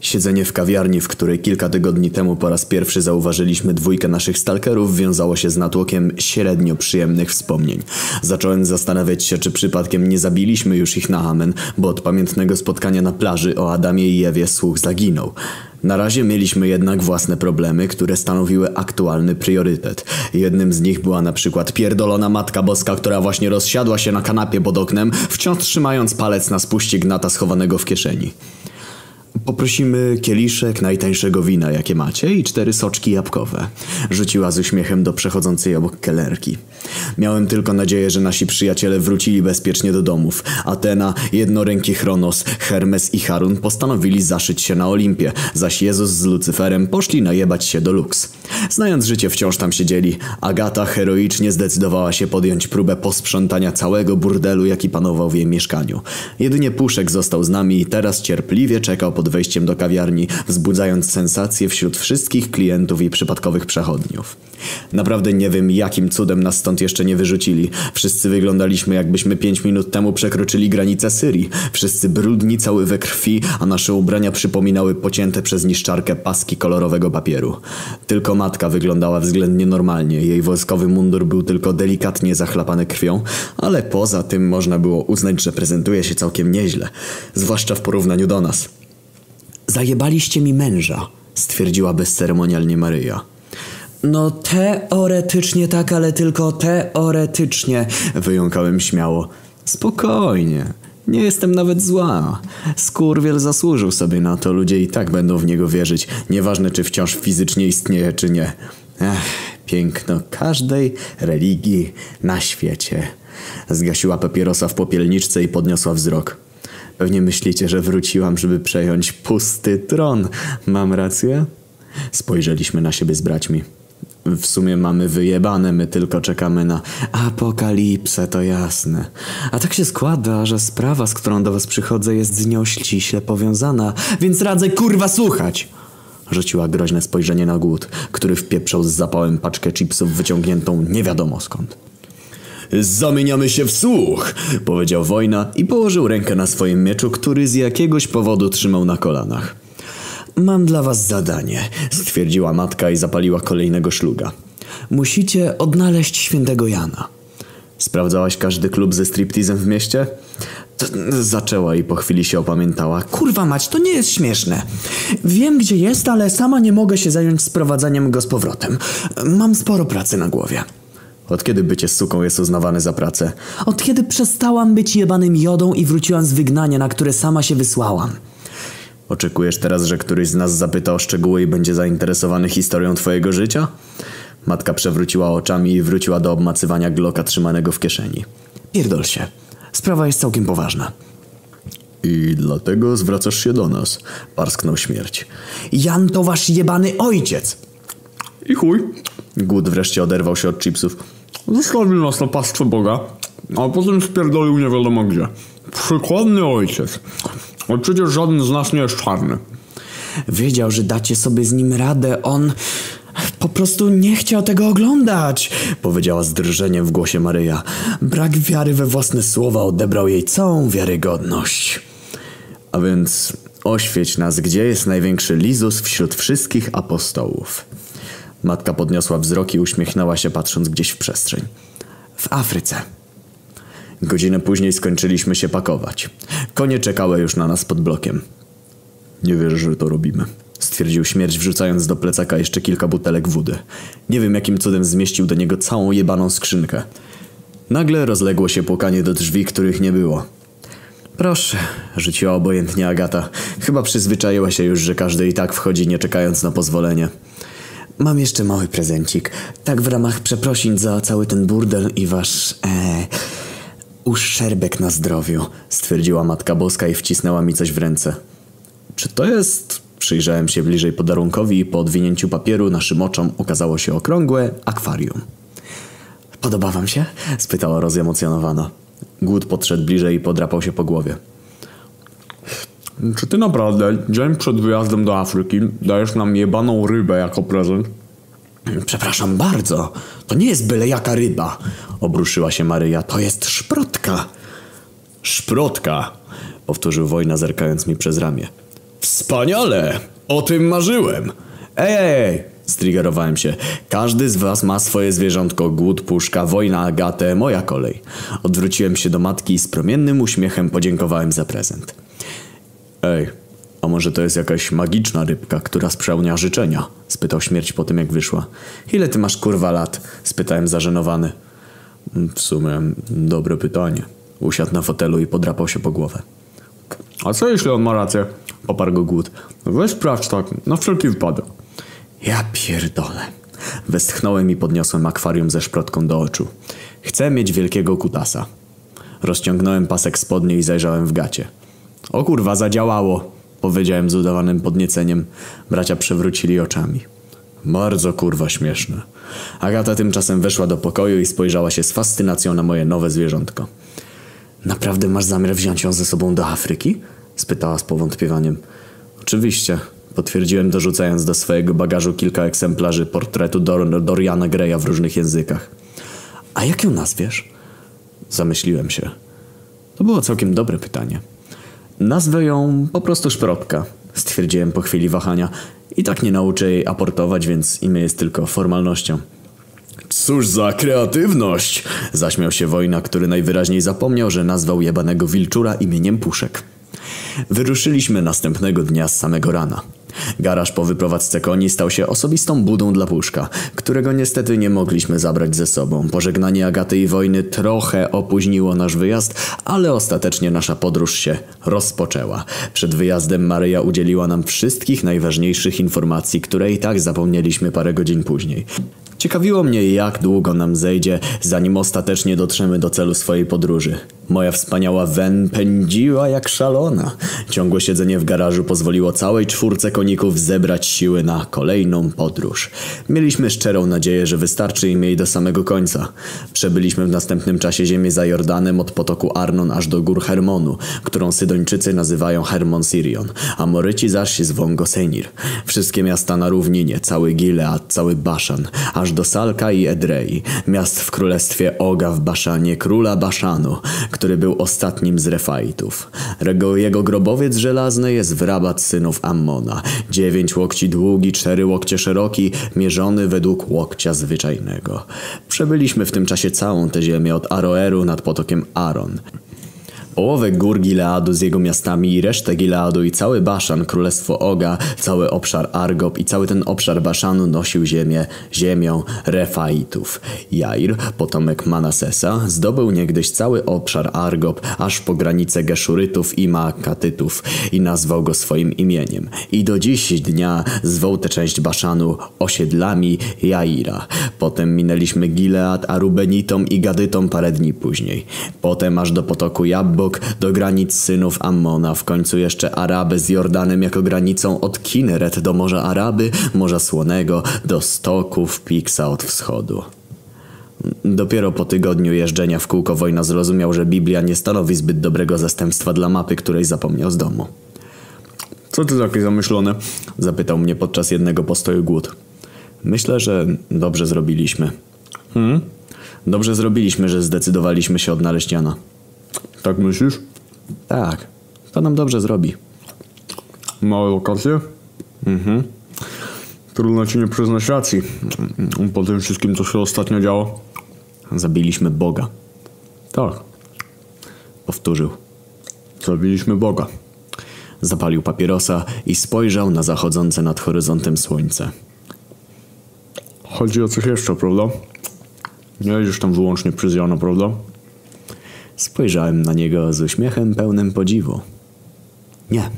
Siedzenie w kawiarni, w której kilka tygodni temu po raz pierwszy zauważyliśmy dwójkę naszych stalkerów, wiązało się z natłokiem średnio przyjemnych wspomnień. Zacząłem zastanawiać się, czy przypadkiem nie zabiliśmy już ich na amen, bo od pamiętnego spotkania na plaży o Adamie i Ewie słuch zaginął. Na razie mieliśmy jednak własne problemy, które stanowiły aktualny priorytet. Jednym z nich była na przykład pierdolona Matka Boska, która właśnie rozsiadła się na kanapie pod oknem, wciąż trzymając palec na spuście gnata schowanego w kieszeni. Poprosimy kieliszek najtańszego wina, jakie macie i cztery soczki jabłkowe. Rzuciła z uśmiechem do przechodzącej obok kelerki. Miałem tylko nadzieję, że nasi przyjaciele wrócili bezpiecznie do domów. Atena, jednoręki Chronos, Hermes i Harun postanowili zaszyć się na Olimpie, zaś Jezus z Lucyferem poszli najebać się do Lux. Znając życie wciąż tam siedzieli, Agata heroicznie zdecydowała się podjąć próbę posprzątania całego burdelu, jaki panował w jej mieszkaniu. Jedynie Puszek został z nami i teraz cierpliwie czekał pod wejściem do kawiarni, wzbudzając sensację wśród wszystkich klientów i przypadkowych przechodniów. Naprawdę nie wiem, jakim cudem nas stąd jeszcze nie wyrzucili. Wszyscy wyglądaliśmy, jakbyśmy pięć minut temu przekroczyli granicę Syrii. Wszyscy brudni, cały we krwi, a nasze ubrania przypominały pocięte przez niszczarkę paski kolorowego papieru. Tylko matka wyglądała względnie normalnie. Jej wojskowy mundur był tylko delikatnie zachlapany krwią, ale poza tym można było uznać, że prezentuje się całkiem nieźle. Zwłaszcza w porównaniu do nas. Zajebaliście mi męża, stwierdziła bezceremonialnie Maryja. No teoretycznie tak, ale tylko teoretycznie, wyjąkałem śmiało. Spokojnie, nie jestem nawet zła. Skurwiel zasłużył sobie na to, ludzie i tak będą w niego wierzyć, nieważne czy wciąż fizycznie istnieje, czy nie. Ech, piękno każdej religii na świecie. Zgasiła papierosa w popielniczce i podniosła wzrok. Pewnie myślicie, że wróciłam, żeby przejąć pusty tron. Mam rację? Spojrzeliśmy na siebie z braćmi. W sumie mamy wyjebane, my tylko czekamy na apokalipsę, to jasne. A tak się składa, że sprawa, z którą do was przychodzę, jest z nią ściśle powiązana, więc radzę kurwa słuchać! Rzuciła groźne spojrzenie na głód, który wpieprzał z zapałem paczkę chipsów wyciągniętą nie wiadomo skąd. Zamieniamy się w słuch, powiedział Wojna i położył rękę na swoim mieczu, który z jakiegoś powodu trzymał na kolanach. Mam dla was zadanie, stwierdziła matka i zapaliła kolejnego szluga. Musicie odnaleźć świętego Jana. Sprawdzałaś każdy klub ze striptizem w mieście? To zaczęła i po chwili się opamiętała. Kurwa mać, to nie jest śmieszne. Wiem gdzie jest, ale sama nie mogę się zająć sprowadzaniem go z powrotem. Mam sporo pracy na głowie. Od kiedy bycie suką jest uznawane za pracę? Od kiedy przestałam być jebanym jodą i wróciłam z wygnania, na które sama się wysłałam. Oczekujesz teraz, że któryś z nas zapyta o szczegóły i będzie zainteresowany historią twojego życia? Matka przewróciła oczami i wróciła do obmacywania gloka trzymanego w kieszeni. Pierdol się. Sprawa jest całkiem poważna. I dlatego zwracasz się do nas, parsknął śmierć. Jan to wasz jebany ojciec! I chuj. Głód wreszcie oderwał się od chipsów. Zostawił nas na pastwę Boga, a potem spierdolił nie wiadomo gdzie. Przykładny ojciec. Ale przecież żaden z nas nie jest czarny. Wiedział, że dacie sobie z nim radę. On po prostu nie chciał tego oglądać, powiedziała z drżeniem w głosie Maryja. Brak wiary we własne słowa odebrał jej całą wiarygodność. A więc oświeć nas, gdzie jest największy Lizus wśród wszystkich apostołów. Matka podniosła wzrok i uśmiechnęła się patrząc gdzieś w przestrzeń. W Afryce. Godzinę później skończyliśmy się pakować. Konie czekały już na nas pod blokiem. Nie wierzę, że to robimy. Stwierdził śmierć, wrzucając do plecaka jeszcze kilka butelek wody. Nie wiem, jakim cudem zmieścił do niego całą jebaną skrzynkę. Nagle rozległo się płakanie do drzwi, których nie było. Proszę, rzuciła obojętnie Agata. Chyba przyzwyczaiła się już, że każdy i tak wchodzi, nie czekając na pozwolenie. Mam jeszcze mały prezencik. Tak w ramach przeprosin za cały ten burdel i wasz... E, uszczerbek na zdrowiu, stwierdziła Matka Boska i wcisnęła mi coś w ręce. Czy to jest... Przyjrzałem się bliżej podarunkowi i po odwinięciu papieru naszym oczom okazało się okrągłe akwarium. Podoba wam się? spytała rozemocjonowana. Głód podszedł bliżej i podrapał się po głowie. Czy ty naprawdę dzień przed wyjazdem do Afryki dajesz nam jebaną rybę jako prezent? Przepraszam bardzo, to nie jest byle jaka ryba, obruszyła się Maryja, to jest szprotka. Szprotka, powtórzył wojna zerkając mi przez ramię. Wspaniale! O tym marzyłem! Ej, ej! Striggerowałem się. Każdy z was ma swoje zwierzątko. Głód, puszka, wojna, agatę, moja kolej. Odwróciłem się do matki i z promiennym uśmiechem podziękowałem za prezent. Ej, a może to jest jakaś magiczna rybka, która spełnia życzenia? Spytał śmierć po tym, jak wyszła. Ile ty masz kurwa lat? Spytałem zażenowany. W sumie dobre pytanie. Usiadł na fotelu i podrapał się po głowę. A co jeśli on ma rację? Oparł go głód. Weź sprawdź tak, na wszelki wypadek. Ja pierdolę. Westchnąłem i podniosłem akwarium ze szprotką do oczu. Chcę mieć wielkiego kutasa. Rozciągnąłem pasek spodni i zajrzałem w gacie. O kurwa, zadziałało! Powiedziałem z udawanym podnieceniem. Bracia przewrócili oczami. Bardzo kurwa śmieszne. Agata tymczasem weszła do pokoju i spojrzała się z fascynacją na moje nowe zwierzątko. Naprawdę masz zamiar wziąć ją ze sobą do Afryki? spytała z powątpiewaniem. Oczywiście, potwierdziłem dorzucając do swojego bagażu kilka egzemplarzy portretu Dor Doriana Greya w różnych językach. A jak ją nazwiesz? Zamyśliłem się. To było całkiem dobre pytanie. Nazwę ją po prostu Szprotka, stwierdziłem po chwili wahania. I tak nie nauczę jej aportować, więc imię jest tylko formalnością. Cóż za kreatywność! Zaśmiał się wojna, który najwyraźniej zapomniał, że nazwał jebanego wilczura imieniem Puszek. Wyruszyliśmy następnego dnia z samego rana. Garaż po wyprowadzce koni stał się osobistą budą dla Puszka, którego niestety nie mogliśmy zabrać ze sobą. Pożegnanie Agaty i wojny trochę opóźniło nasz wyjazd, ale ostatecznie nasza podróż się rozpoczęła. Przed wyjazdem Maryja udzieliła nam wszystkich najważniejszych informacji, które i tak zapomnieliśmy parę godzin później. Ciekawiło mnie, jak długo nam zejdzie, zanim ostatecznie dotrzemy do celu swojej podróży. Moja wspaniała Wen pędziła jak szalona. Ciągłe siedzenie w garażu pozwoliło całej czwórce koników zebrać siły na kolejną podróż. Mieliśmy szczerą nadzieję, że wystarczy im jej do samego końca. Przebyliśmy w następnym czasie ziemię za Jordanem od potoku Arnon aż do gór Hermonu, którą Sydończycy nazywają Hermon Sirion, a Moryci zaś zwą go Senir. Wszystkie miasta na równinie, cały Gilead, cały Baszan, aż do Salka i Edrei, miast w królestwie Oga w Baszanie, króla Baszanu, który był ostatnim z Refaitów. Jego grobowiec żelazny jest w rabat synów Ammona. Dziewięć łokci długi, cztery łokcie szeroki, mierzony według łokcia zwyczajnego. Przebyliśmy w tym czasie całą tę ziemię od Aroeru nad potokiem Aron. Połowę gór Gileadu z jego miastami i resztę Gileadu i cały Baszan, królestwo Oga, cały obszar Argob i cały ten obszar Baszanu nosił ziemię, ziemią Refaitów. Jair, potomek Manasesa, zdobył niegdyś cały obszar Argob, aż po granicę Geszurytów i Maakatytów i nazwał go swoim imieniem. I do dziś dnia zwał tę część Baszanu osiedlami Jaira. Potem minęliśmy Gilead, a Rubenitom i Gadytom parę dni później. Potem aż do potoku Jabbo do granic synów Ammona, w końcu jeszcze Araby z Jordanem jako granicą od Kineret do Morza Araby, Morza Słonego, do stoków Piksa od wschodu. Dopiero po tygodniu jeżdżenia w kółko wojna zrozumiał, że Biblia nie stanowi zbyt dobrego zastępstwa dla mapy, której zapomniał z domu. Co ty takie zamyślone? Zapytał mnie podczas jednego postoju głód. Myślę, że dobrze zrobiliśmy. Hmm? Dobrze zrobiliśmy, że zdecydowaliśmy się odnaleźć Jana. Tak myślisz? Tak, to nam dobrze zrobi. Małe lokacje? Mhm. Trudno ci nie przyznać racji. Po tym wszystkim, co się ostatnio działo. Zabiliśmy Boga. Tak, Powtórzył. zabiliśmy Boga. Zapalił papierosa i spojrzał na zachodzące nad horyzontem słońce. Chodzi o coś jeszcze, prawda? Nie jedziesz tam wyłącznie przez Jana, prawda? Spojrzałem na niego z uśmiechem pełnym podziwu. Nie,